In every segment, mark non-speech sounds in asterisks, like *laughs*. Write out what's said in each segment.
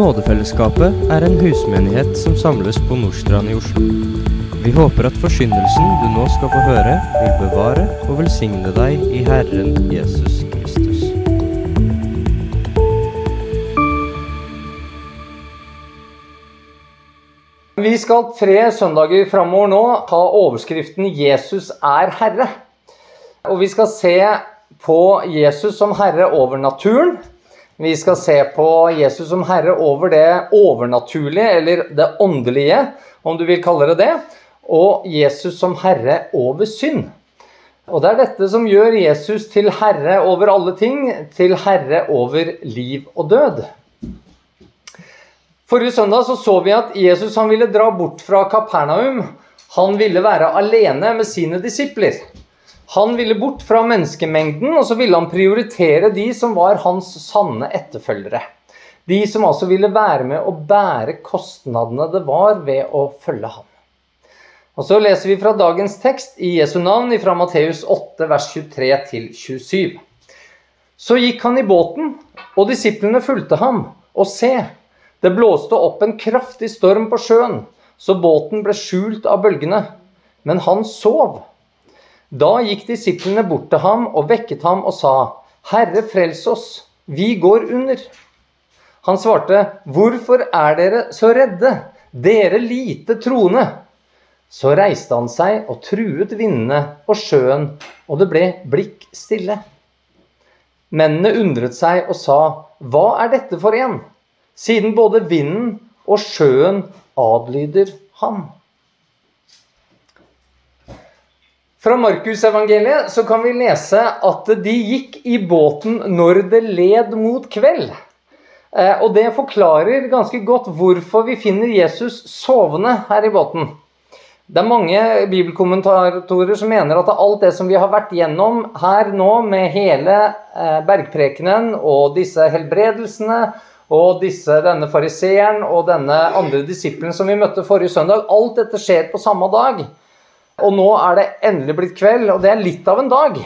Nådefellesskapet er en husmenighet som samles på Nordstrand i Oslo. Vi håper at forsyndelsen du nå skal få høre, vil bevare og velsigne deg i Herren Jesus Kristus. Vi skal tre søndager framover nå ta overskriften 'Jesus er Herre'. Og vi skal se på Jesus som herre over naturen. Vi skal se på Jesus som herre over det overnaturlige, eller det åndelige, om du vil kalle det det. Og Jesus som herre over synd. Og det er dette som gjør Jesus til herre over alle ting, til herre over liv og død. Forrige søndag så, så vi at Jesus ville dra bort fra Kapernaum. Han ville være alene med sine disipler. Han ville bort fra menneskemengden, og så ville han prioritere de som var hans sanne etterfølgere. De som altså ville være med å bære kostnadene det var ved å følge ham. Og Så leser vi fra dagens tekst i Jesu navn fra Matteus 8, vers 23 27. Så gikk han i båten, og disiplene fulgte ham. Og se, det blåste opp en kraftig storm på sjøen, så båten ble skjult av bølgene. Men han sov. Da gikk disiplene bort til ham og vekket ham og sa, Herre, frels oss, vi går under. Han svarte, Hvorfor er dere så redde, dere lite troende? Så reiste han seg og truet vindene og sjøen, og det ble blikk stille. Mennene undret seg og sa, Hva er dette for en? Siden både vinden og sjøen adlyder ham. Fra Markusevangeliet så kan vi lese at de gikk i båten når det led mot kveld. Eh, og det forklarer ganske godt hvorfor vi finner Jesus sovende her i båten. Det er mange bibelkommentatorer som mener at alt det som vi har vært gjennom her nå, med hele eh, bergprekenen og disse helbredelsene og disse, denne fariseeren og denne andre disippelen som vi møtte forrige søndag, alt dette skjer på samme dag. Og nå er det endelig blitt kveld, og det er litt av en dag.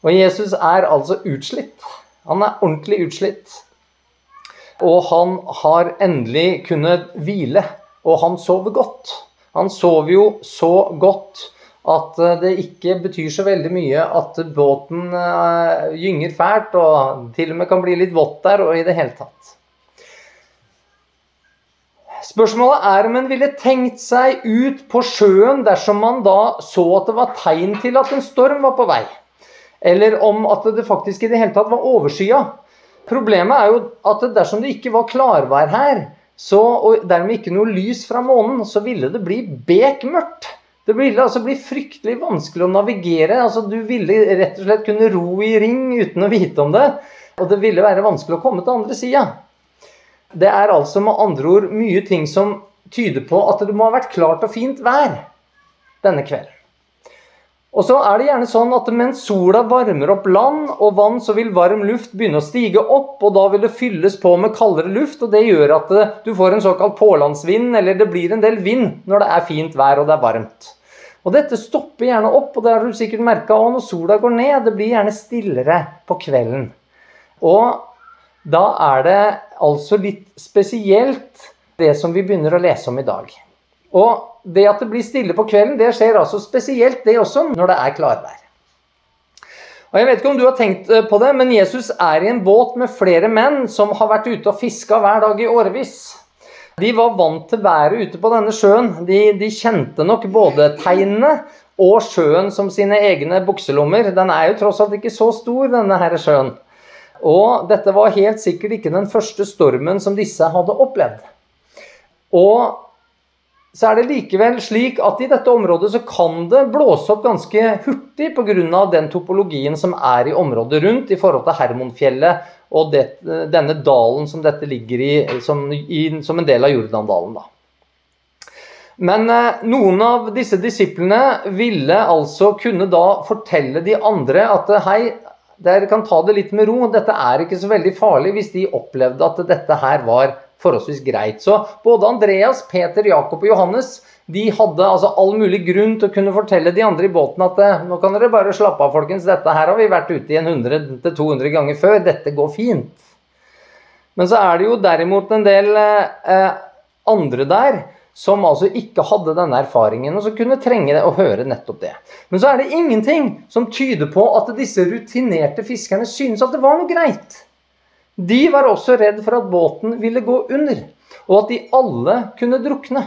Og Jesus er altså utslitt. Han er ordentlig utslitt. Og han har endelig kunnet hvile, og han sover godt. Han sover jo så godt at eh, det ikke betyr så veldig mye at båten eh, gynger fælt, og til og med kan bli litt vått der, og i det hele tatt. Spørsmålet er om en ville tenkt seg ut på sjøen dersom man da så at det var tegn til at en storm var på vei. Eller om at det faktisk i det hele tatt var overskya. Problemet er jo at dersom det ikke var klarvær her, så, og dermed ikke noe lys fra månen, så ville det bli bekmørkt. Det ville altså bli fryktelig vanskelig å navigere. altså Du ville rett og slett kunne ro i ring uten å vite om det. Og det ville være vanskelig å komme til andre sida. Det er altså med andre ord mye ting som tyder på at det må ha vært klart og fint vær denne kvelden. Og så er det gjerne sånn at mens sola varmer opp land og vann, så vil varm luft begynne å stige opp, og da vil det fylles på med kaldere luft, og det gjør at du får en såkalt pålandsvind, eller det blir en del vind når det er fint vær og det er varmt. Og dette stopper gjerne opp, og det har du sikkert merka òg når sola går ned. Det blir gjerne stillere på kvelden. Og da er det altså litt spesielt det som vi begynner å lese om i dag. Og det at det blir stille på kvelden, det skjer altså spesielt det også når det er klarvær. Og Jeg vet ikke om du har tenkt eh, på det, men Jesus er i en båt med flere menn som har vært ute og fiska hver dag i årevis. De var vant til været ute på denne sjøen. De, de kjente nok både tegnene og sjøen som sine egne bukselommer. Den er jo tross alt ikke så stor, denne her sjøen. Og dette var helt sikkert ikke den første stormen som disse hadde opplevd. Og så er det likevel slik at i dette området så kan det blåse opp ganske hurtig pga. den topologien som er i området rundt i forhold til Hermonfjellet og det, denne dalen som dette ligger i som, i som, en del av Jordandalen. Da. Men eh, noen av disse disiplene ville altså kunne da fortelle de andre at hei, dere kan ta det litt med ro. Dette er ikke så veldig farlig hvis de opplevde at dette her var forholdsvis greit. Så både Andreas, Peter, Jakob og Johannes de hadde altså all mulig grunn til å kunne fortelle de andre i båten at eh, nå kan dere bare slappe av, folkens. Dette her har vi vært ute i 100-200 ganger før. Dette går fint. Men så er det jo derimot en del eh, andre der som altså ikke hadde denne erfaringen, og som kunne trenge å høre nettopp det. Men så er det ingenting som tyder på at disse rutinerte fiskerne synes at det var noe greit. De var også redd for at båten ville gå under, og at de alle kunne drukne.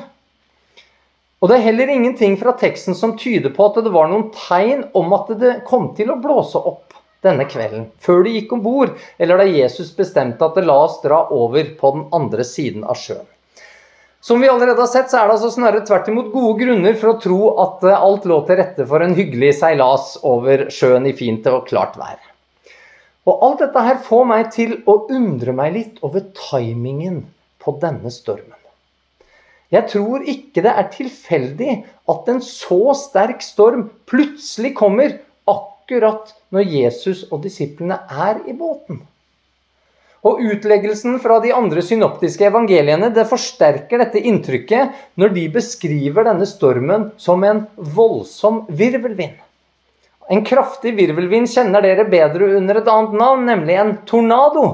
Og det er heller ingenting fra teksten som tyder på at det var noen tegn om at det kom til å blåse opp denne kvelden, før de gikk om bord, eller da Jesus bestemte at det la oss dra over på den andre siden av sjøen. Som vi allerede har sett, så er det altså snarere tvert imot gode grunner for å tro at eh, alt lå til rette for en hyggelig seilas over sjøen i fint og klart vær. Og alt dette her får meg til å undre meg litt over timingen på denne stormen. Jeg tror ikke det er tilfeldig at en så sterk storm plutselig kommer akkurat når Jesus og disiplene er i båten. Og Utleggelsen fra de andre synoptiske evangeliene det forsterker dette inntrykket når de beskriver denne stormen som en voldsom virvelvind. En kraftig virvelvind kjenner dere bedre under et annet navn, nemlig en tornado.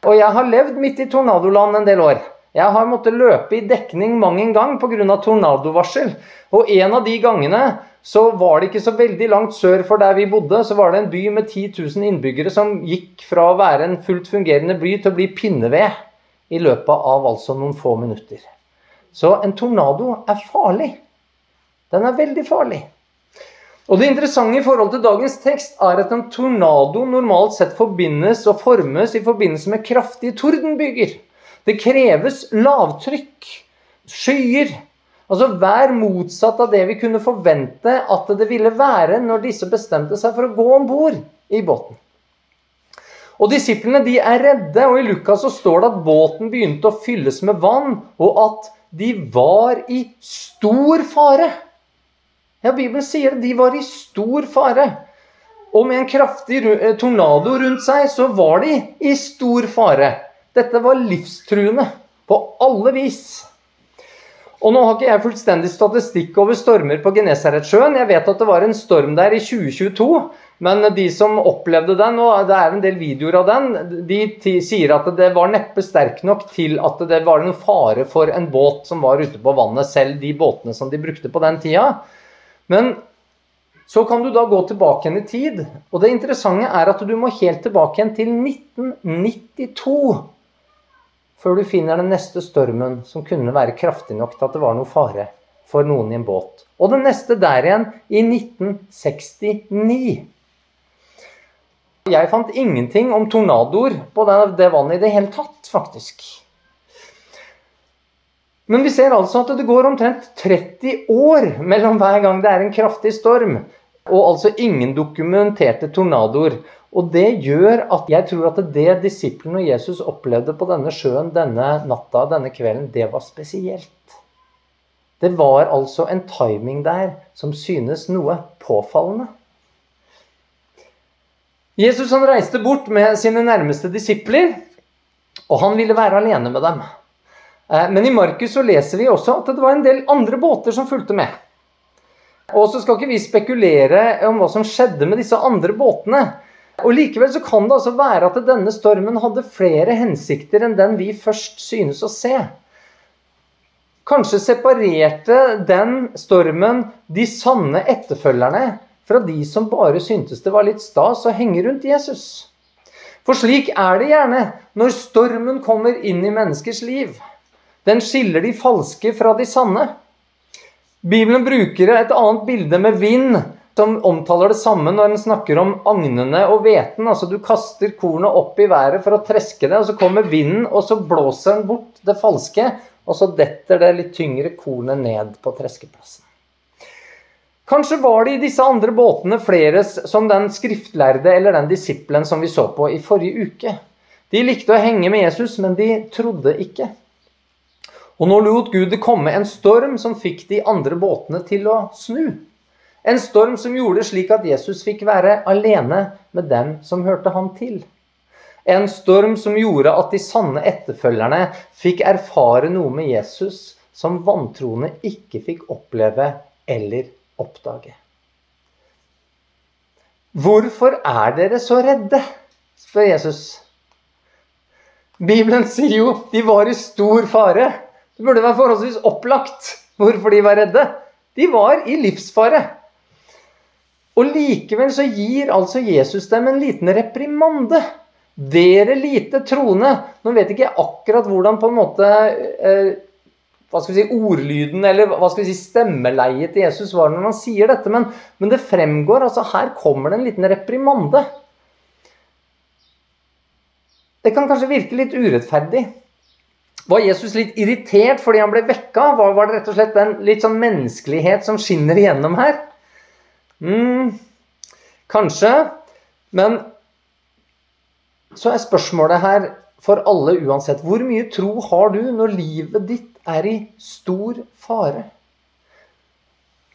Og jeg har levd midt i tornadoland en del år. Jeg har måttet løpe i dekning mang en gang pga. tornadovarsel. Og en av de gangene så var det ikke så veldig langt sør for der vi bodde, så var det en by med 10 000 innbyggere som gikk fra å være en fullt fungerende by til å bli pinneved i løpet av altså noen få minutter. Så en tornado er farlig. Den er veldig farlig. Og Det interessante i forhold til dagens tekst er at en tornado normalt sett forbindes og formes i forbindelse med kraftige tordenbyger. Det kreves lavtrykk, skyer. Altså Vær motsatt av det vi kunne forvente at det ville være når disse bestemte seg for å gå om bord i båten. Og Disiplene de er redde, og i Lukas så står det at båten begynte å fylles med vann, og at de var i stor fare. Ja, Bibelen sier at de var i stor fare. Og med en kraftig tornado rundt seg, så var de i stor fare. Dette var livstruende på alle vis. Og nå har ikke jeg fullstendig statistikk over stormer på Genesaretsjøen. Jeg vet at det var en storm der i 2022, men de som opplevde den, og det er en del videoer av den, de sier at det var neppe sterk nok til at det var en fare for en båt som var ute på vannet, selv de båtene som de brukte på den tida. Men så kan du da gå tilbake igjen i tid, og det interessante er at du må helt tilbake igjen til 1992 før du finner den neste stormen som kunne være kraftig nok til at det var noe fare for noen i en båt. Og den neste der igjen i 1969. Jeg fant ingenting om tornadoer på det, vannet i det hele tatt, faktisk. Men vi ser altså at det går omtrent 30 år mellom hver gang det er en kraftig storm, og altså ingen dokumenterte tornadoer. Og det gjør at jeg tror at det disiplene og Jesus opplevde på denne sjøen denne natta, denne kvelden, det var spesielt. Det var altså en timing der som synes noe påfallende. Jesus han reiste bort med sine nærmeste disipler, og han ville være alene med dem. Eh, men i Markus så leser vi også at det var en del andre båter som fulgte med. Og så skal ikke vi spekulere om hva som skjedde med disse andre båtene. Og Likevel så kan det altså være at denne stormen hadde flere hensikter enn den vi først synes å se. Kanskje separerte den stormen de sanne etterfølgerne fra de som bare syntes det var litt stas å henge rundt Jesus. For slik er det gjerne når stormen kommer inn i menneskers liv. Den skiller de falske fra de sanne. Bibelen bruker et annet bilde med vind som omtaler det samme når en snakker om agnene og hveten. Altså du kaster kornet opp i været for å treske det, og så kommer vinden, og så blåser den bort det falske, og så detter det litt tyngre kornet ned på treskeplassen. Kanskje var det i disse andre båtene flere som den skriftlærde eller den disippelen som vi så på i forrige uke. De likte å henge med Jesus, men de trodde ikke. Og nå lot Gud det komme en storm som fikk de andre båtene til å snu. En storm som gjorde slik at Jesus fikk være alene med dem som hørte ham til. En storm som gjorde at de sanne etterfølgerne fikk erfare noe med Jesus som vantroende ikke fikk oppleve eller oppdage. Hvorfor er dere så redde? spør Jesus. Bibelen sier jo de var i stor fare. Det burde være forholdsvis opplagt hvorfor de var redde. De var i livsfare. Og likevel så gir altså Jesus dem en liten reprimande. Dere lite troende. Nå vet ikke jeg akkurat hvordan på en måte eh, hva skal vi si, ordlyden eller hva skal vi si, stemmeleiet til Jesus var når han sier dette, men, men det fremgår altså Her kommer det en liten reprimande. Det kan kanskje virke litt urettferdig. Var Jesus litt irritert fordi han ble vekka? Var, var det rett og slett den litt sånn menneskelighet som skinner igjennom her? Mm, kanskje. Men så er spørsmålet her for alle uansett hvor mye tro har du når livet ditt er i stor fare?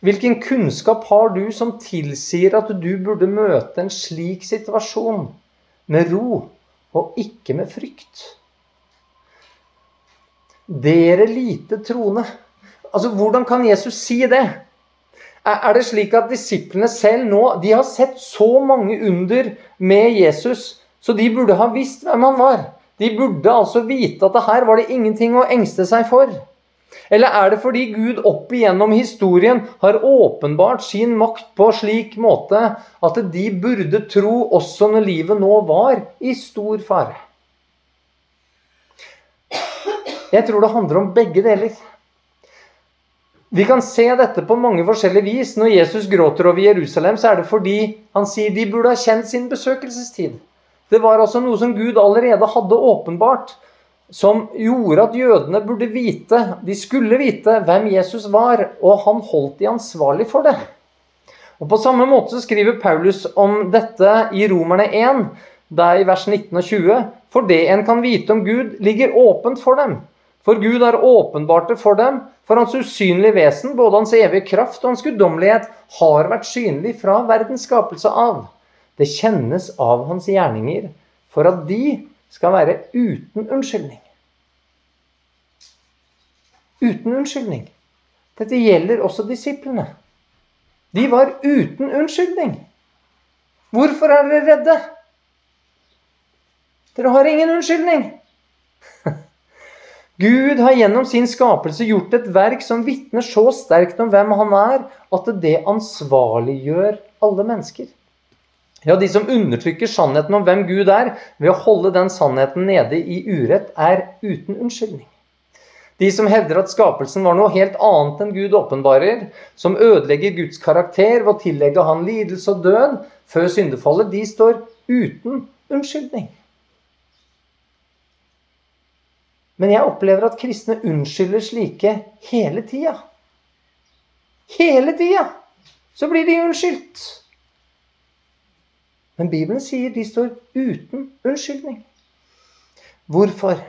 Hvilken kunnskap har du som tilsier at du burde møte en slik situasjon med ro og ikke med frykt? Dere lite troende. Altså, Hvordan kan Jesus si det? Er det slik at disiplene selv nå de har sett så mange under med Jesus, så de burde ha visst hvem han var? De burde altså vite at det her var det ingenting å engste seg for. Eller er det fordi Gud opp igjennom historien har åpenbart sin makt på slik måte at de burde tro også når livet nå var i stor fare? Jeg tror det handler om begge deler. Vi kan se dette på mange forskjellige vis. Når Jesus gråter over Jerusalem, så er det fordi han sier de burde ha kjent sin besøkelsestid. Det var altså noe som Gud allerede hadde åpenbart, som gjorde at jødene burde vite, de skulle vite, hvem Jesus var, og han holdt de ansvarlig for det. Og På samme måte skriver Paulus om dette i Romerne 1, der i vers 19 og 20. For det en kan vite om Gud, ligger åpent for dem. For Gud har åpenbart det for dem, for hans usynlige vesen, både hans evige kraft og hans guddommelighet, har vært synlig fra verdens skapelse av. Det kjennes av hans gjerninger, for at de skal være uten unnskyldning. Uten unnskyldning. Dette gjelder også disiplene. De var uten unnskyldning. Hvorfor er dere redde? Dere har ingen unnskyldning. *laughs* Gud har gjennom sin skapelse gjort et verk som vitner så sterkt om hvem han er, at det ansvarliggjør alle mennesker. Ja, De som undertrykker sannheten om hvem Gud er, ved å holde den sannheten nede i urett, er uten unnskyldning. De som hevder at skapelsen var noe helt annet enn Gud åpenbarer, som ødelegger Guds karakter ved å tillegge han lidelse og død før syndefallet, de står uten unnskyldning. Men jeg opplever at kristne unnskylder slike hele tida. Hele tida så blir de unnskyldt. Men Bibelen sier de står uten unnskyldning. Hvorfor?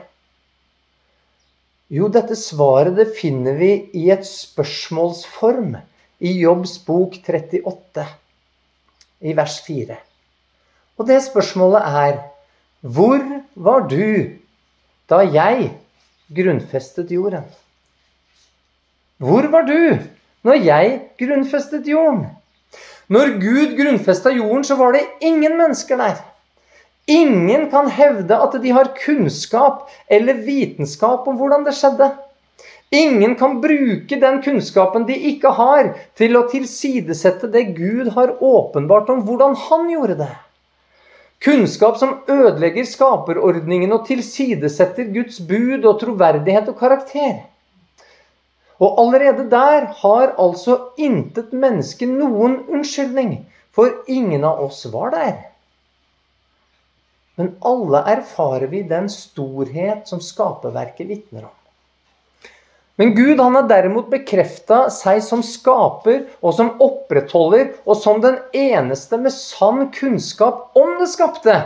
Jo, dette svaret det finner vi i et spørsmålsform i Jobbs bok 38, i vers 4. Og det spørsmålet er Hvor var du da jeg grunnfestet jorden. Hvor var du når jeg grunnfestet jorden? Når Gud grunnfesta jorden, så var det ingen mennesker der. Ingen kan hevde at de har kunnskap eller vitenskap om hvordan det skjedde. Ingen kan bruke den kunnskapen de ikke har, til å tilsidesette det Gud har åpenbart om hvordan han gjorde det. Kunnskap som ødelegger skaperordningen og tilsidesetter Guds bud og troverdighet og karakter. Og allerede der har altså intet menneske noen unnskyldning, for ingen av oss var der. Men alle erfarer vi den storhet som skaperverket vitner om. Men Gud han har derimot bekrefta seg som skaper og som opprettholder og som den eneste med sann kunnskap om det skapte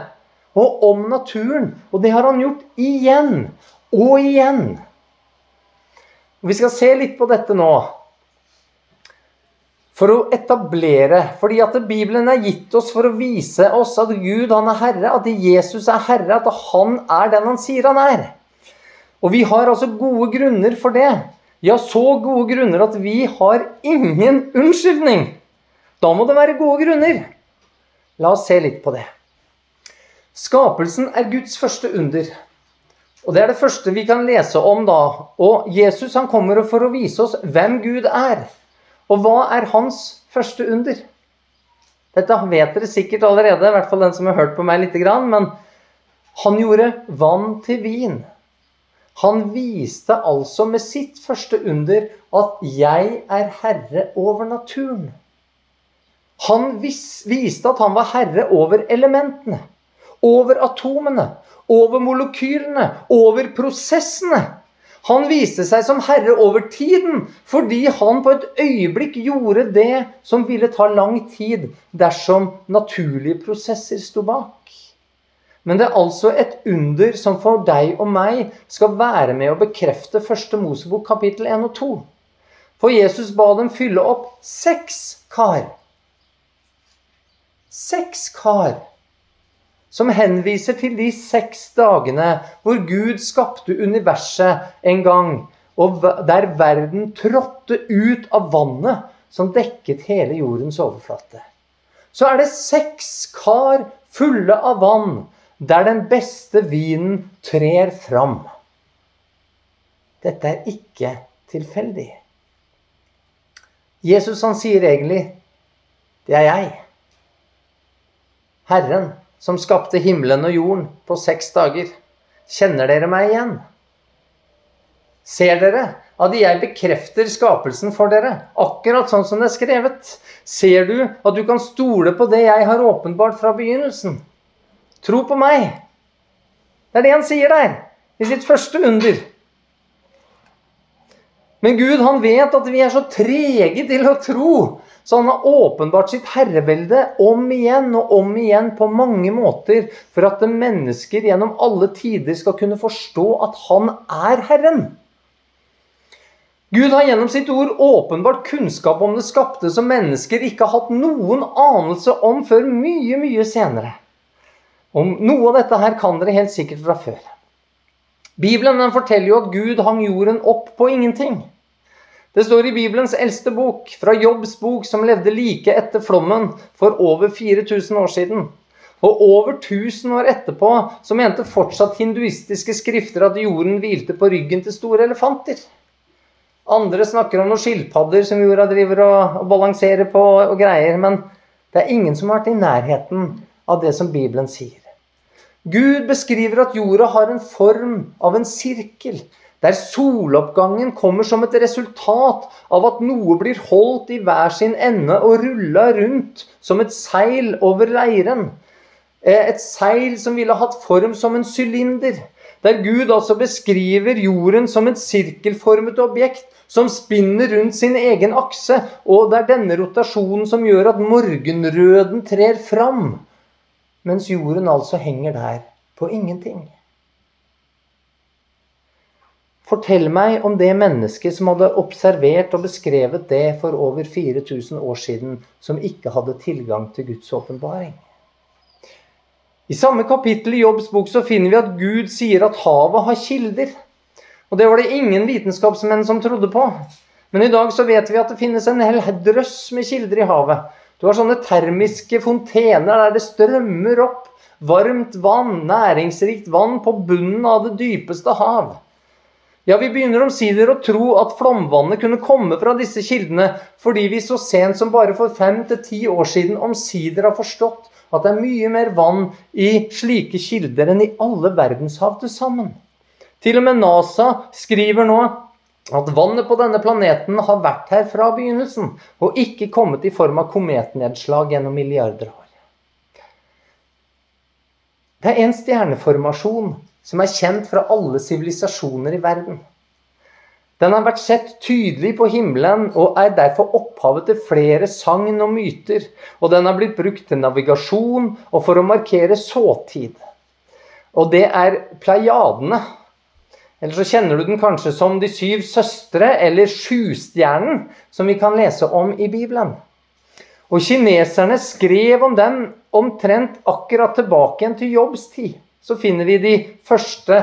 og om naturen. Og det har han gjort igjen og igjen. Vi skal se litt på dette nå. For å etablere, fordi at Bibelen er gitt oss for å vise oss at Gud han er herre, at Jesus er herre, at han er den han sier han er. Og vi har altså gode grunner for det. Ja, så gode grunner at vi har ingen unnskyldning. Da må det være gode grunner. La oss se litt på det. Skapelsen er Guds første under. Og Det er det første vi kan lese om da. Og Jesus han kommer for å vise oss hvem Gud er. Og hva er hans første under? Dette vet dere sikkert allerede, i hvert fall den som har hørt på meg litt. Men han gjorde vann til vin. Han viste altså med sitt første under at 'jeg er herre over naturen'. Han vis, viste at han var herre over elementene, over atomene, over molekylene, over prosessene. Han viste seg som herre over tiden fordi han på et øyeblikk gjorde det som ville ta lang tid dersom naturlige prosesser sto bak. Men det er altså et under som for deg og meg skal være med å bekrefte første Mosebok kapittel 1 og 2. For Jesus ba dem fylle opp seks kar. Seks kar som henviser til de seks dagene hvor Gud skapte universet en gang, og der verden trådte ut av vannet som dekket hele jordens overflate. Så er det seks kar fulle av vann der den beste vinen trer fram. Dette er ikke tilfeldig. Jesus han sier egentlig det er jeg. Herren som skapte himmelen og jorden på seks dager. Kjenner dere meg igjen? Ser dere at jeg bekrefter skapelsen for dere, akkurat sånn som det er skrevet? Ser du at du kan stole på det jeg har åpenbart fra begynnelsen? Tro på meg. Det er det han sier der, i sitt første under. Men Gud han vet at vi er så trege til å tro, så han har åpenbart sitt herrevelde om igjen og om igjen på mange måter for at mennesker gjennom alle tider skal kunne forstå at han er Herren. Gud har gjennom sitt ord åpenbart kunnskap om det skapte som mennesker ikke har hatt noen anelse om før mye, mye senere. Om noe av dette her kan dere helt sikkert fra før. Bibelen forteller jo at Gud hang jorden opp på ingenting. Det står i Bibelens eldste bok, fra Jobbs bok, som levde like etter flommen for over 4000 år siden. Og over 1000 år etterpå så mente fortsatt hinduistiske skrifter at jorden hvilte på ryggen til store elefanter. Andre snakker om noen skilpadder som jorda driver og, og balanserer på og greier. Men det er ingen som har vært i nærheten av det som Bibelen sier. Gud beskriver at jorda har en form av en sirkel, der soloppgangen kommer som et resultat av at noe blir holdt i hver sin ende og rulla rundt som et seil over leiren. Eh, et seil som ville hatt form som en sylinder. Der Gud altså beskriver jorden som et sirkelformet objekt som spinner rundt sin egen akse, og det er denne rotasjonen som gjør at morgenrøden trer fram mens jorden altså henger der på ingenting. Fortell meg om det mennesket som hadde observert og beskrevet det for over 4000 år siden, som ikke hadde tilgang til Guds åpenbaring. I samme kapittel i Jobbs bok så finner vi at Gud sier at havet har kilder. Og det var det ingen vitenskapsmenn som trodde på. Men i dag så vet vi at det finnes en hel drøss med kilder i havet. Du har sånne termiske fontener der det strømmer opp varmt vann, næringsrikt vann på bunnen av det dypeste hav. Ja, vi begynner omsider å tro at flomvannet kunne komme fra disse kildene, fordi vi så sent som bare for fem til ti år siden omsider har forstått at det er mye mer vann i slike kilder enn i alle verdenshav til sammen. Til og med NASA skriver nå at vannet på denne planeten har vært her fra begynnelsen, og ikke kommet i form av kometnedslag gjennom milliarder år. Det er en stjerneformasjon som er kjent fra alle sivilisasjoner i verden. Den har vært sett tydelig på himmelen og er derfor opphavet til flere sagn og myter. Og den har blitt brukt til navigasjon og for å markere såtid. Og det er pleiadene eller så kjenner du den kanskje som De syv søstre eller Sjustjernen, som vi kan lese om i Bibelen. Og kineserne skrev om dem omtrent akkurat tilbake igjen til Jobbs tid. Så finner vi de første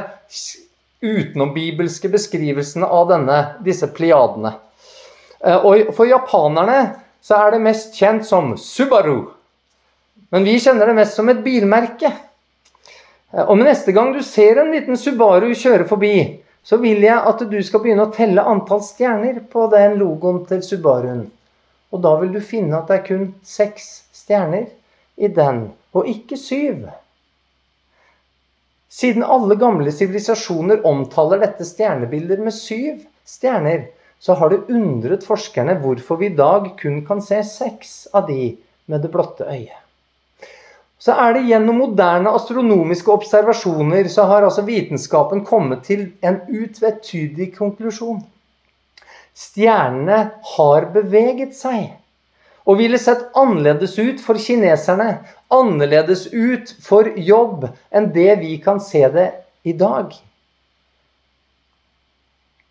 utenombibelske beskrivelsene av denne, disse pliadene. Eh, og for japanerne så er det mest kjent som Subaru. Men vi kjenner det mest som et bilmerke. Eh, Og med neste gang du ser en liten Subaru kjøre forbi, så vil jeg at du skal begynne å telle antall stjerner på den logoen til Subaruen. Og da vil du finne at det er kun seks stjerner i den, og ikke syv. Siden alle gamle sivilisasjoner omtaler dette stjernebildet med syv stjerner, så har det undret forskerne hvorfor vi i dag kun kan se seks av de med det blotte øyet. Så er det gjennom moderne astronomiske observasjoner så har altså vitenskapen kommet til en utvetydig konklusjon. Stjernene har beveget seg. Og ville sett annerledes ut for kineserne, annerledes ut for jobb, enn det vi kan se det i dag.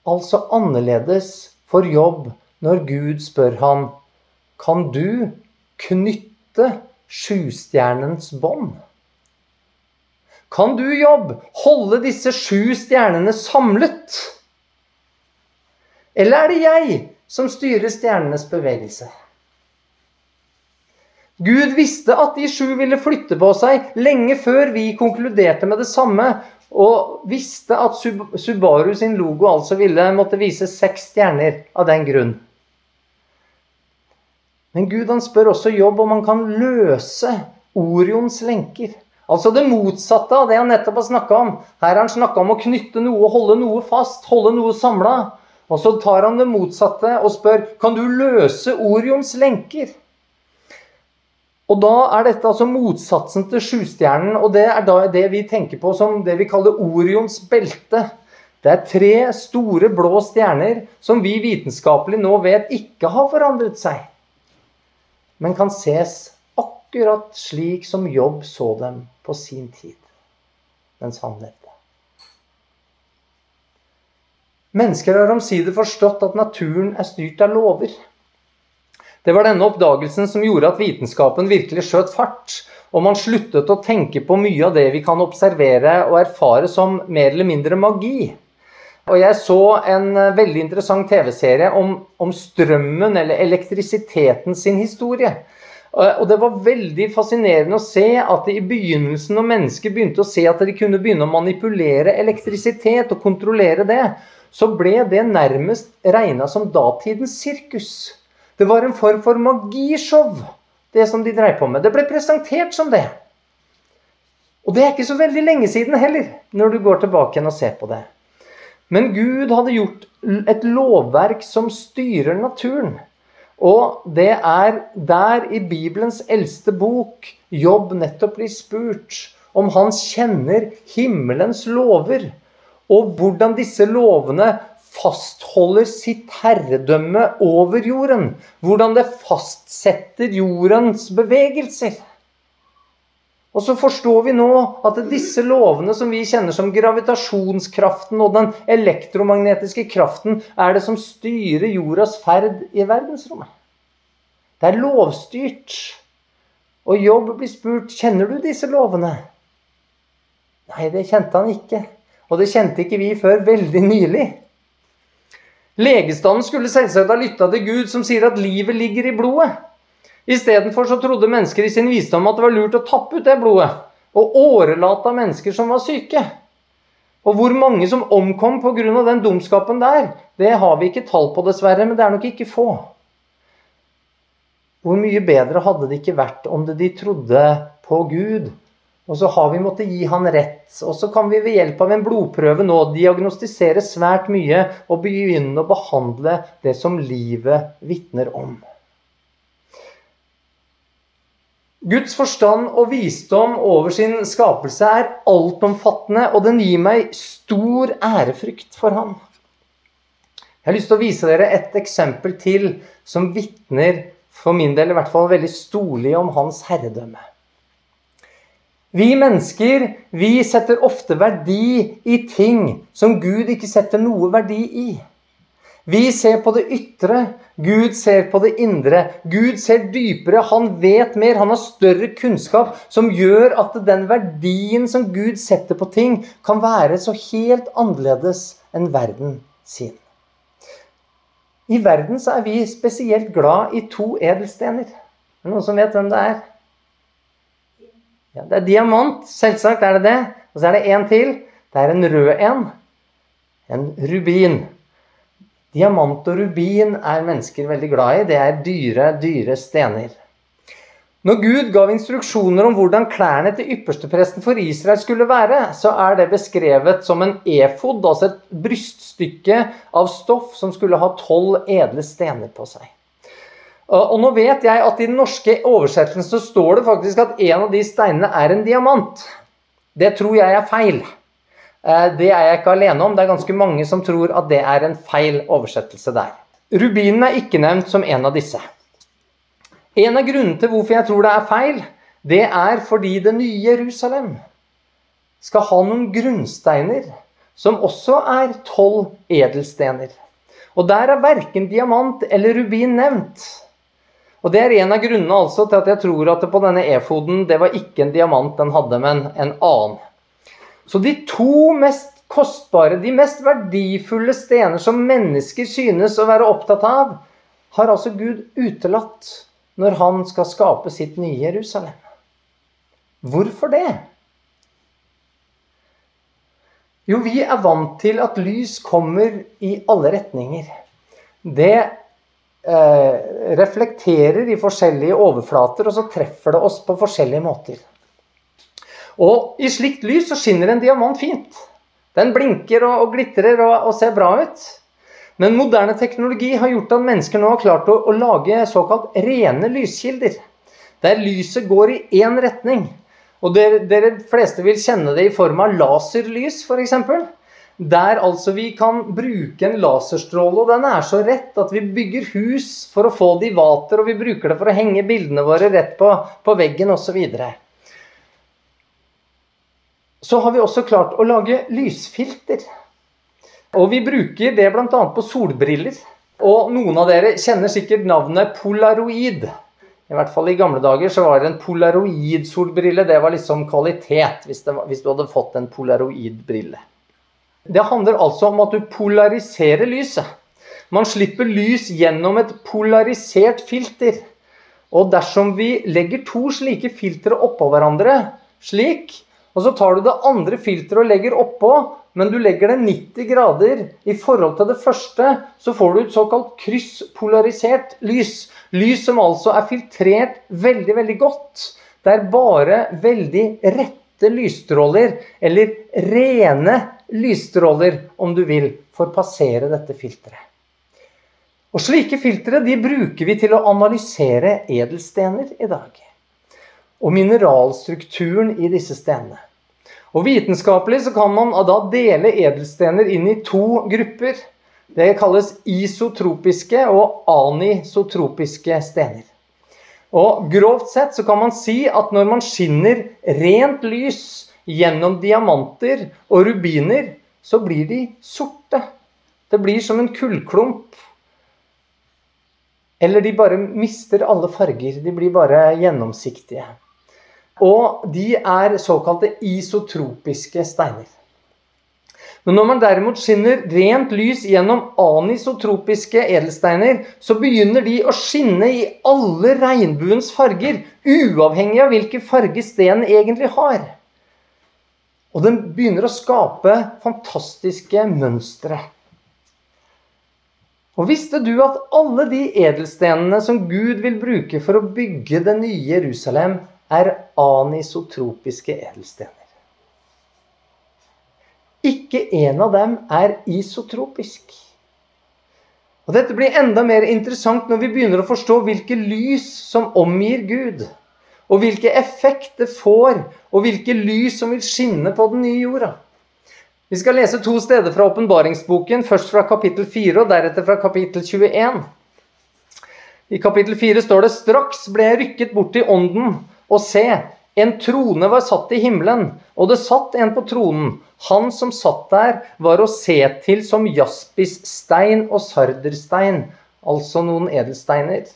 Altså annerledes for jobb når Gud spør han, kan du knytte sjustjernens bånd? Kan du, jobb, holde disse sju stjernene samlet? Eller er det jeg som styrer stjernenes bevegelse? Gud visste at de sju ville flytte på seg lenge før vi konkluderte med det samme, og visste at Subaru sin logo altså ville måtte vise seks stjerner av den grunn. Men Gud han spør også Jobb om han kan løse Orions lenker. Altså det motsatte av det han nettopp har snakka om. Her har han snakka om å knytte noe, holde noe fast, holde noe samla. Og så tar han det motsatte og spør kan du løse Orions lenker. Og da er dette altså motsatsen til sjustjernen, og det er da det vi tenker på som det vi kaller Orions belte. Det er tre store blå stjerner som vi vitenskapelig nå vet ikke har forandret seg, men kan ses akkurat slik som Jobb så dem på sin tid, mens han levde. Mennesker har omsider forstått at naturen er styrt av lover. Det var denne oppdagelsen som gjorde at vitenskapen virkelig skjøt fart, og man sluttet å tenke på mye av det vi kan observere og erfare som mer eller mindre magi. Og jeg så en veldig interessant TV-serie om, om, strømmen, eller elektrisiteten sin historie. Og det var veldig fascinerende å se at i begynnelsen, når mennesker begynte å se at de kunne begynne å manipulere elektrisitet og kontrollere det, så ble det nærmest regna som datidens sirkus. Det var en form for magishow, det som de dreiv på med. Det ble presentert som det. Og det er ikke så veldig lenge siden heller, når du går tilbake igjen og ser på det. Men Gud hadde gjort et lovverk som styrer naturen. Og det er der i Bibelens eldste bok Jobb nettopp blir spurt om han kjenner himmelens lover, og hvordan disse lovene fastholder sitt herredømme over jorden. Hvordan det fastsetter jordens bevegelser. Og så forstår vi nå at disse lovene som vi kjenner som gravitasjonskraften og den elektromagnetiske kraften, er det som styrer jordas ferd i verdensrommet. Det er lovstyrt. Og Jobb blir spurt kjenner du disse lovene. Nei, det kjente han ikke. Og det kjente ikke vi før veldig nylig. Legestanden skulle selvsagt ha lytta til Gud, som sier at livet ligger i blodet. Istedenfor så trodde mennesker i sin visdom at det var lurt å tappe ut det blodet og årelate mennesker som var syke. Og hvor mange som omkom pga. den dumskapen der, det har vi ikke tall på, dessverre, men det er nok ikke få. Hvor mye bedre hadde det ikke vært om det de trodde på Gud og så har vi måttet gi han rett. Og så kan vi ved hjelp av en blodprøve nå diagnostisere svært mye og begynne å behandle det som livet vitner om. Guds forstand og visdom over sin skapelse er altomfattende, og den gir meg stor ærefrykt for ham. Jeg har lyst til å vise dere et eksempel til som vitner, for min del i hvert fall, veldig storlig om hans herredømme. Vi mennesker vi setter ofte verdi i ting som Gud ikke setter noe verdi i. Vi ser på det ytre, Gud ser på det indre. Gud ser dypere, han vet mer, han har større kunnskap som gjør at den verdien som Gud setter på ting, kan være så helt annerledes enn verden sin. I verden så er vi spesielt glad i to edelstener. Er det noen som vet hvem det er? Ja, det er diamant. Selvsagt er det det. Og så er det en til. Det er en rød en. En rubin. Diamant og rubin er mennesker veldig glad i. Det er dyre, dyre stener. Når Gud gav instruksjoner om hvordan klærne til ypperstepresten for Israel skulle være, så er det beskrevet som en efod, altså et bryststykke av stoff som skulle ha tolv edle stener på seg. Og nå vet jeg at i den norske oversettelsen så står det faktisk at en av de steinene er en diamant. Det tror jeg er feil. Eh, det er jeg ikke alene om. Det er ganske mange som tror at det er en feil oversettelse der. Rubinen er ikke nevnt som en av disse. En av grunnene til hvorfor jeg tror det er feil, det er fordi det nye Jerusalem skal ha noen grunnsteiner som også er tolv edelstener. Og der er verken diamant eller rubin nevnt. Og Det er en av grunnene altså til at jeg tror at på denne efoden det var ikke en diamant den hadde, men en annen. Så de to mest kostbare, de mest verdifulle stener som mennesker synes å være opptatt av, har altså Gud utelatt når han skal skape sitt nye Jerusalem. Hvorfor det? Jo, vi er vant til at lys kommer i alle retninger. Det eh, reflekterer i forskjellige overflater, og så treffer det oss på forskjellige måter. Og i slikt lys så skinner en diamant fint. Den blinker og, og glitrer og, og ser bra ut. Men moderne teknologi har gjort at mennesker nå har klart å, å lage såkalt rene lyskilder. Der lyset går i én retning. Og dere, dere, fleste vil kjenne det i form av laserlys, f.eks. Der altså vi kan bruke en laserstråle, og den er så rett at vi bygger hus for å få det i vater, og vi bruker det for å henge bildene våre rett på, på veggen osv. Så, har vi også klart å lage lysfilter. Og vi bruker det bl.a. på solbriller. Og noen av dere kjenner sikkert navnet polaroid. I hvert fall i gamle dager så var det en polaroid-solbrille. Det var liksom kvalitet hvis, var, hvis du hadde fått en polaroid-brille. Det handler altså om at du polariserer lyset. Man slipper lys gjennom et polarisert filter. Og dersom vi legger to slike filtre oppå hverandre, slik, og så tar du det andre filteret og legger oppå, men du legger det 90 grader i forhold til det første, så får du et såkalt krysspolarisert lys. Lys som altså er filtrert veldig, veldig godt. Det er bare veldig rette lysstråler, eller rene lysstråler, om du vil, får passere dette filteret. Og Slike filtre de bruker vi til å analysere edelstener i dag. Og mineralstrukturen i disse stenene. Og Vitenskapelig så kan man da dele edelstener inn i to grupper. Det kalles isotropiske og anisotropiske stener. Og Grovt sett så kan man si at når man skinner rent lys gjennom diamanter og rubiner, så blir de sorte. Det blir som en kullklump. Eller de bare mister alle farger. De blir bare gjennomsiktige. Og de er såkalte isotropiske steiner. Men når man derimot skinner rent lys gjennom anisotropiske edelsteiner, så begynner de å skinne i alle regnbuens farger, uavhengig av hvilken farge stenen egentlig har. Og den begynner å skape fantastiske mønstre. Og visste du at alle de edelstenene som Gud vil bruke for å bygge det nye Jerusalem, er anisotropiske edelstener. Ikke en av dem er isotropisk. Og Dette blir enda mer interessant når vi begynner å forstå hvilke lys som omgir Gud. Og hvilke effekt det får, og hvilke lys som vil skinne på den nye jorda. Vi skal lese to steder fra åpenbaringsboken, først fra kapittel 4 og deretter fra kapittel 21. I kapittel 4 står det straks ble jeg rykket bort i ånden og se, en trone var satt i himmelen, og det satt en på tronen. Han som satt der, var å se til som jaspisstein og sarderstein, altså noen edelsteiner.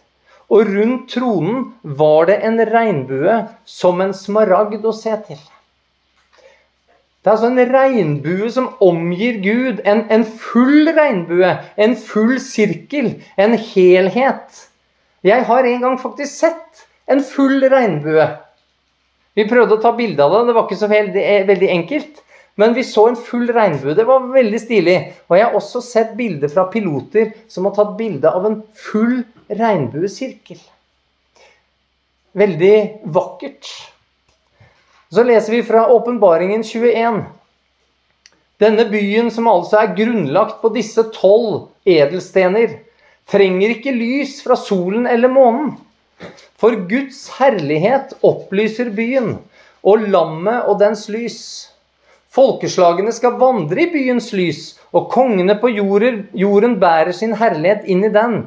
Og rundt tronen var det en regnbue som en smaragd å se til. Det er altså en regnbue som omgir Gud. En, en full regnbue. En full sirkel. En helhet. Jeg har en gang faktisk sett en full regnbue. Vi prøvde å ta bilde av det, det var ikke så veldig, enkelt. Men vi så en full regnbue. Det var veldig stilig. Og jeg har også sett bilder fra piloter som har tatt bilde av en full regnbuesirkel. Veldig vakkert. Så leser vi fra Åpenbaringen 21. Denne byen, som altså er grunnlagt på disse tolv edelstener, trenger ikke lys fra solen eller månen. For Guds herlighet opplyser byen, og lammet og dens lys. Folkeslagene skal vandre i byens lys, og kongene på jorden, jorden bærer sin herlighet inn i den.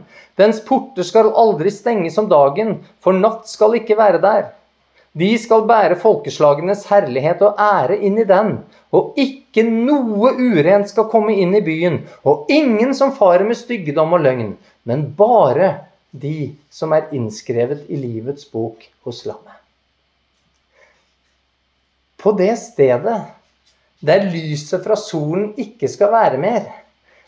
Dens porter skal aldri stenges om dagen, for natt skal ikke være der. De skal bære folkeslagenes herlighet og ære inn i den, og ikke noe urent skal komme inn i byen, og ingen som farer med styggedom og løgn, men bare de som er innskrevet i livets bok hos lammet. På det stedet der lyset fra solen ikke skal være mer,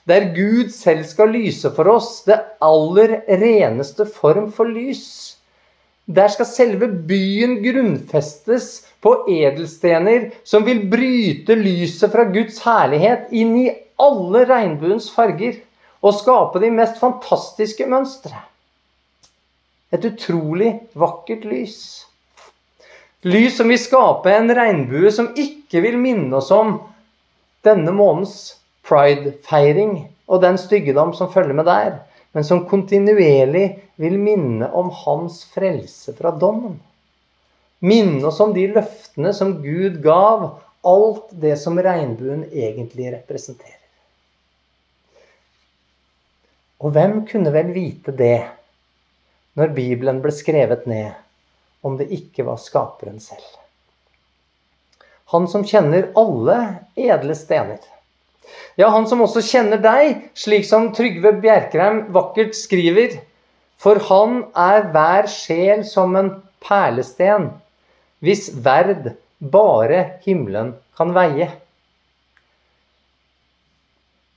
der Gud selv skal lyse for oss det aller reneste form for lys, der skal selve byen grunnfestes på edelstener som vil bryte lyset fra Guds herlighet inn i alle regnbuens farger og skape de mest fantastiske mønstre. Et utrolig vakkert lys. Lys som vil skape en regnbue som ikke vil minne oss om denne månedens pride-feiring og den styggedom som følger med der, men som kontinuerlig vil minne om hans frelse fra dommen. Minne oss om de løftene som Gud gav, alt det som regnbuen egentlig representerer. Og hvem kunne vel vite det når Bibelen ble skrevet ned, om det ikke var skaperen selv. Han som kjenner alle edle stener. Ja, han som også kjenner deg, slik som Trygve Bjerkreim vakkert skriver. For han er hver sjel som en perlesten, hvis verd bare himmelen kan veie.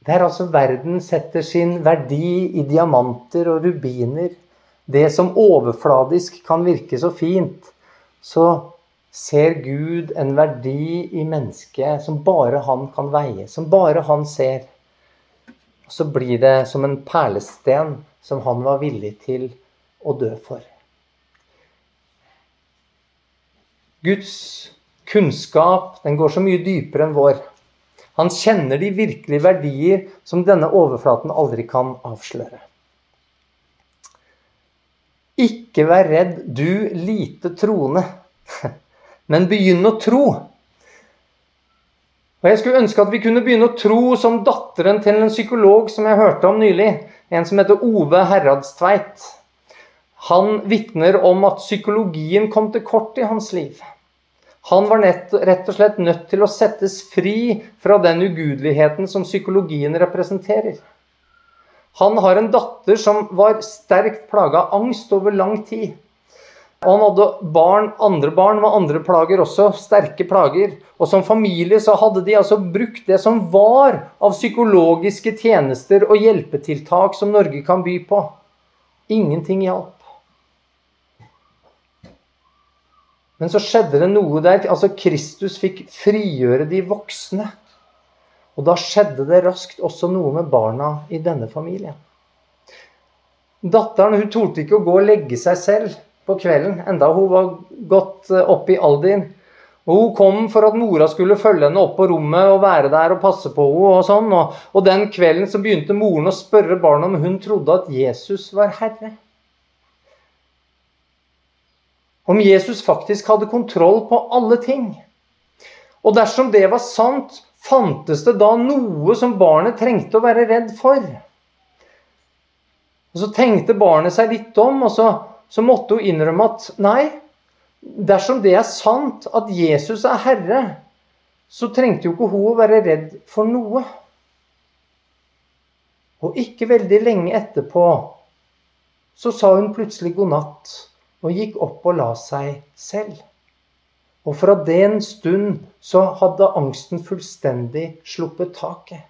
Det er altså verden setter sin verdi i diamanter og rubiner, det som overfladisk kan virke så fint, så ser Gud en verdi i mennesket som bare han kan veie, som bare han ser. Og så blir det som en perlesten som han var villig til å dø for. Guds kunnskap den går så mye dypere enn vår. Han kjenner de virkelige verdier som denne overflaten aldri kan avsløre. Ikke vær redd, du lite troende, *laughs* men begynn å tro. Og Jeg skulle ønske at vi kunne begynne å tro som datteren til en psykolog som jeg hørte om nylig. En som heter Ove Herradstveit. Han vitner om at psykologien kom til kort i hans liv. Han var nett, rett og slett nødt til å settes fri fra den ugudeligheten som psykologien representerer. Han har en datter som var sterkt plaga av angst over lang tid. Og han hadde barn, andre barn med andre plager også, sterke plager. Og som familie så hadde de altså brukt det som var av psykologiske tjenester og hjelpetiltak som Norge kan by på. Ingenting hjalp. Men så skjedde det noe der. altså Kristus fikk frigjøre de voksne. Og da skjedde det raskt også noe med barna i denne familien. Datteren hun torde ikke å gå og legge seg selv på kvelden, enda hun var gått eh, opp i alderen. Og Hun kom for at mora skulle følge henne opp på rommet og være der og passe på henne. Og sånn. Og, og den kvelden så begynte moren å spørre barna om hun trodde at Jesus var herre. Om Jesus faktisk hadde kontroll på alle ting. Og dersom det var sant, fantes det da noe som barnet trengte å være redd for? Og Så tenkte barnet seg litt om, og så, så måtte hun innrømme at nei, dersom det er sant at Jesus er herre, så trengte jo ikke hun å være redd for noe. Og ikke veldig lenge etterpå så sa hun plutselig god natt og gikk opp og la seg selv. Og fra den stund så hadde angsten fullstendig sluppet taket.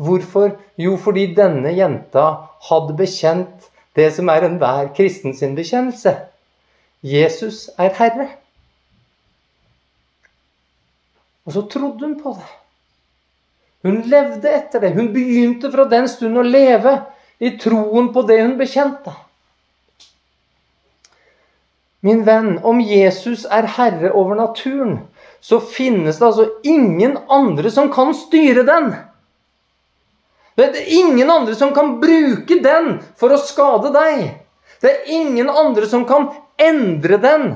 Hvorfor? Jo, fordi denne jenta hadde bekjent det som er enhver kristen sin bekjennelse. Jesus er Herre. Og så trodde hun på det. Hun levde etter det. Hun begynte fra den stund å leve i troen på det hun bekjente. Min venn, om Jesus er herre over naturen, så finnes det altså ingen andre som kan styre den. Det er ingen andre som kan bruke den for å skade deg. Det er ingen andre som kan endre den.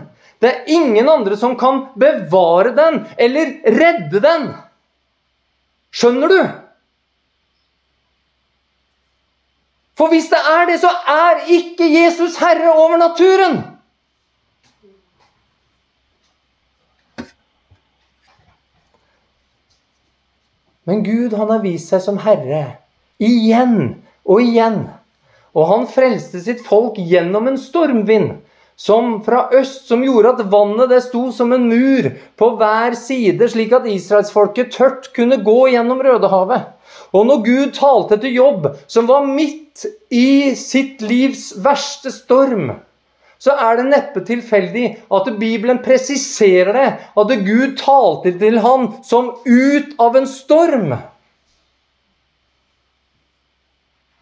Det er ingen andre som kan bevare den eller redde den. Skjønner du? For hvis det er det, så er ikke Jesus herre over naturen. Men Gud han har vist seg som herre igjen og igjen. Og han frelste sitt folk gjennom en stormvind som fra øst, som gjorde at vannet det sto som en mur på hver side, slik at israelsfolket tørt kunne gå gjennom Rødehavet. Og når Gud talte til Jobb, som var midt i sitt livs verste storm, så er det neppe tilfeldig at Bibelen presiserer det, at Gud talte til han som ut av en storm.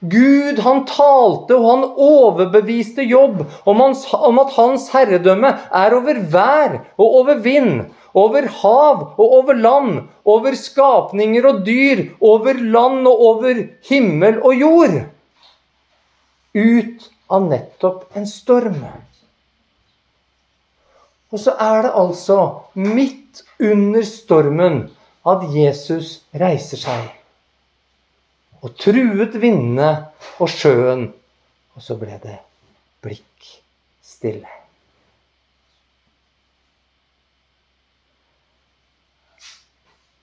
Gud han talte og han overbeviste Jobb om, hans, om, at hans herredømme er over vær og over vind, over hav og over land, over skapninger og dyr, over land og over himmel og jord. Ut av nettopp en storm. Og så er det altså midt under stormen at Jesus reiser seg og truet vindene og sjøen. Og så ble det blikk stille.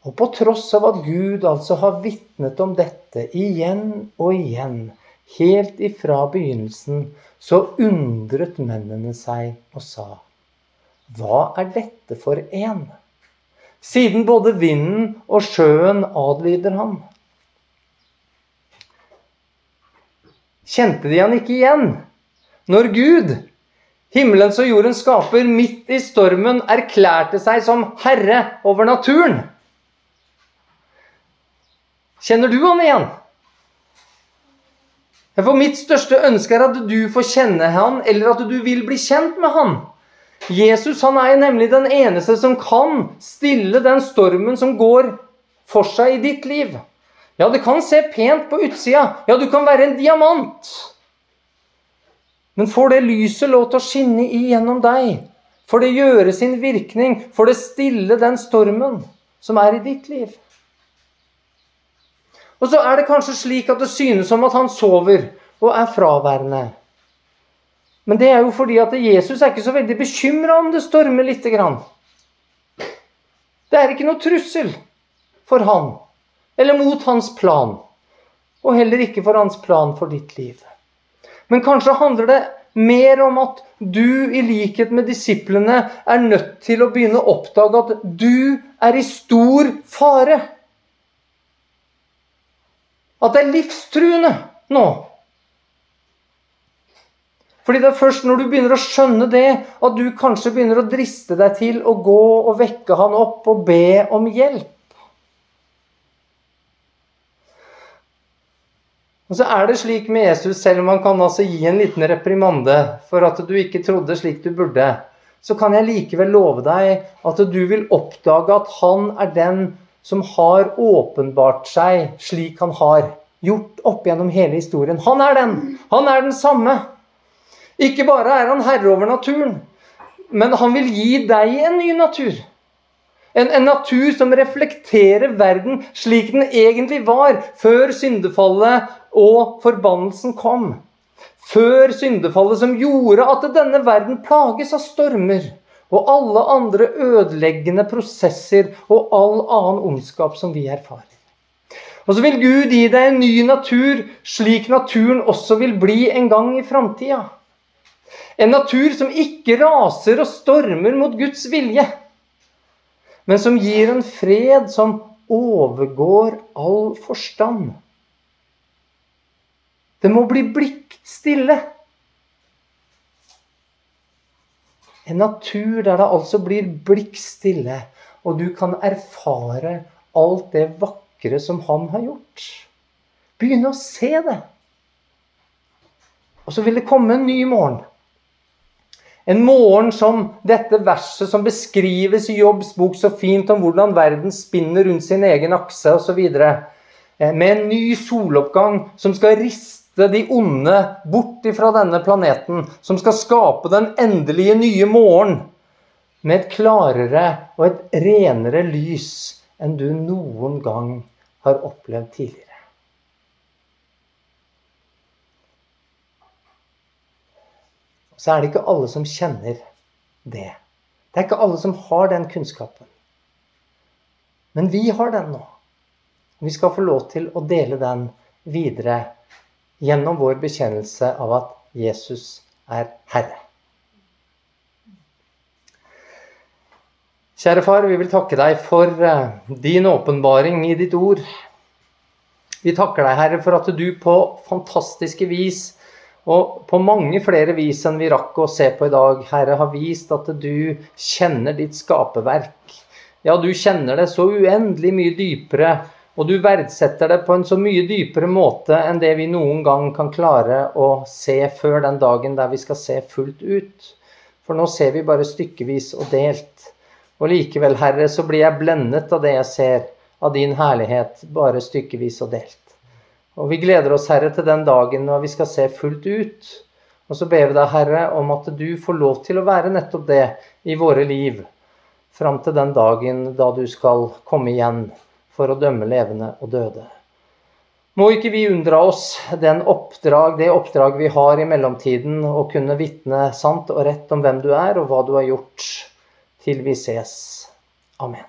Og på tross av at Gud altså har vitnet om dette igjen og igjen, helt ifra begynnelsen, så undret mennene seg og sa Hva er dette for en? Siden både vinden og sjøen adlyder ham. kjente de han ikke igjen. Når Gud, himmelens og jordens skaper, midt i stormen erklærte seg som herre over naturen. Kjenner du han igjen? For mitt største ønske er at du får kjenne han, eller at du vil bli kjent med han. Jesus han er nemlig den eneste som kan stille den stormen som går for seg i ditt liv. Ja, det kan se pent på utsida. Ja, du kan være en diamant. Men får det lyset lov til å skinne igjennom deg? Får det gjøre sin virkning? Får det stille den stormen som er i ditt liv? Og så er det kanskje slik at det synes som at han sover og er fraværende. Men det er jo fordi at Jesus er ikke så veldig bekymra om det stormer lite grann. Det er ikke noe trussel for han eller mot hans plan. Og heller ikke for hans plan for ditt liv. Men kanskje handler det mer om at du, i likhet med disiplene, er nødt til å begynne å oppdage at du er i stor fare. At det er livstruende nå. Fordi det er først når du begynner å skjønne det, at du kanskje begynner å driste deg til å gå og vekke han opp og be om hjelp. Og så er det slik med Jesus, selv om han kan altså gi en liten reprimande for at du ikke trodde slik du burde, så kan jeg likevel love deg at du vil oppdage at han er den som har åpenbart seg slik han har gjort opp gjennom hele historien. Han er den. Han er den samme. Ikke bare er han herre over naturen, men han vil gi deg en ny natur. En, en, natur som reflekterer verden slik den egentlig var før syndefallet og forbannelsen kom. Før syndefallet som gjorde at denne verden plages av stormer og alle andre ødeleggende prosesser og all annen ondskap som vi erfarer. Og så vil Gud gi deg en ny natur, slik naturen også vil bli en gang i framtida. En natur som ikke raser og stormer mot Guds vilje, men som gir en fred som overgår all forstand. Det må bli blikk stille. En natur der det altså blir blikk stille. og du kan erfare alt det vakre som han har gjort. Begynne å se det. Og så vil det komme en ny morgen. En morgen som dette verset som beskrives i Jobbs bok så fint om hvordan verden spinner rundt sin egen akse osv. Eh, med en ny soloppgang som skal riste de onde bort fra denne planeten. Som skal skape den endelige nye morgen med et klarere og et renere lys enn du noen gang har opplevd tidligere. Så er det ikke alle som kjenner det. Det er ikke alle som har den kunnskapen. Men vi har den nå. Vi skal få lov til å dele den videre gjennom vår bekjennelse av at Jesus er Herre. Kjære far, vi vil takke deg for eh, din åpenbaring i ditt ord. Vi takker deg, Herre, for at du på fantastiske vis og på mange flere vis enn vi rakk å se på i dag, Herre, har vist at du kjenner ditt skaperverk. Ja, du kjenner det så uendelig mye dypere, og du verdsetter det på en så mye dypere måte enn det vi noen gang kan klare å se før den dagen der vi skal se fullt ut. For nå ser vi bare stykkevis og delt. Og likevel, Herre, så blir jeg blendet av det jeg ser, av din herlighet, bare stykkevis og delt. Og vi gleder oss, Herre, til den dagen når vi skal se fullt ut. Og så ber vi deg, Herre, om at du får lov til å være nettopp det i våre liv. Fram til den dagen da du skal komme igjen for å dømme levende og døde. Må ikke vi unndra oss oppdrag, det oppdrag vi har i mellomtiden, å kunne vitne sant og rett om hvem du er og hva du har gjort, til vi ses. Amen.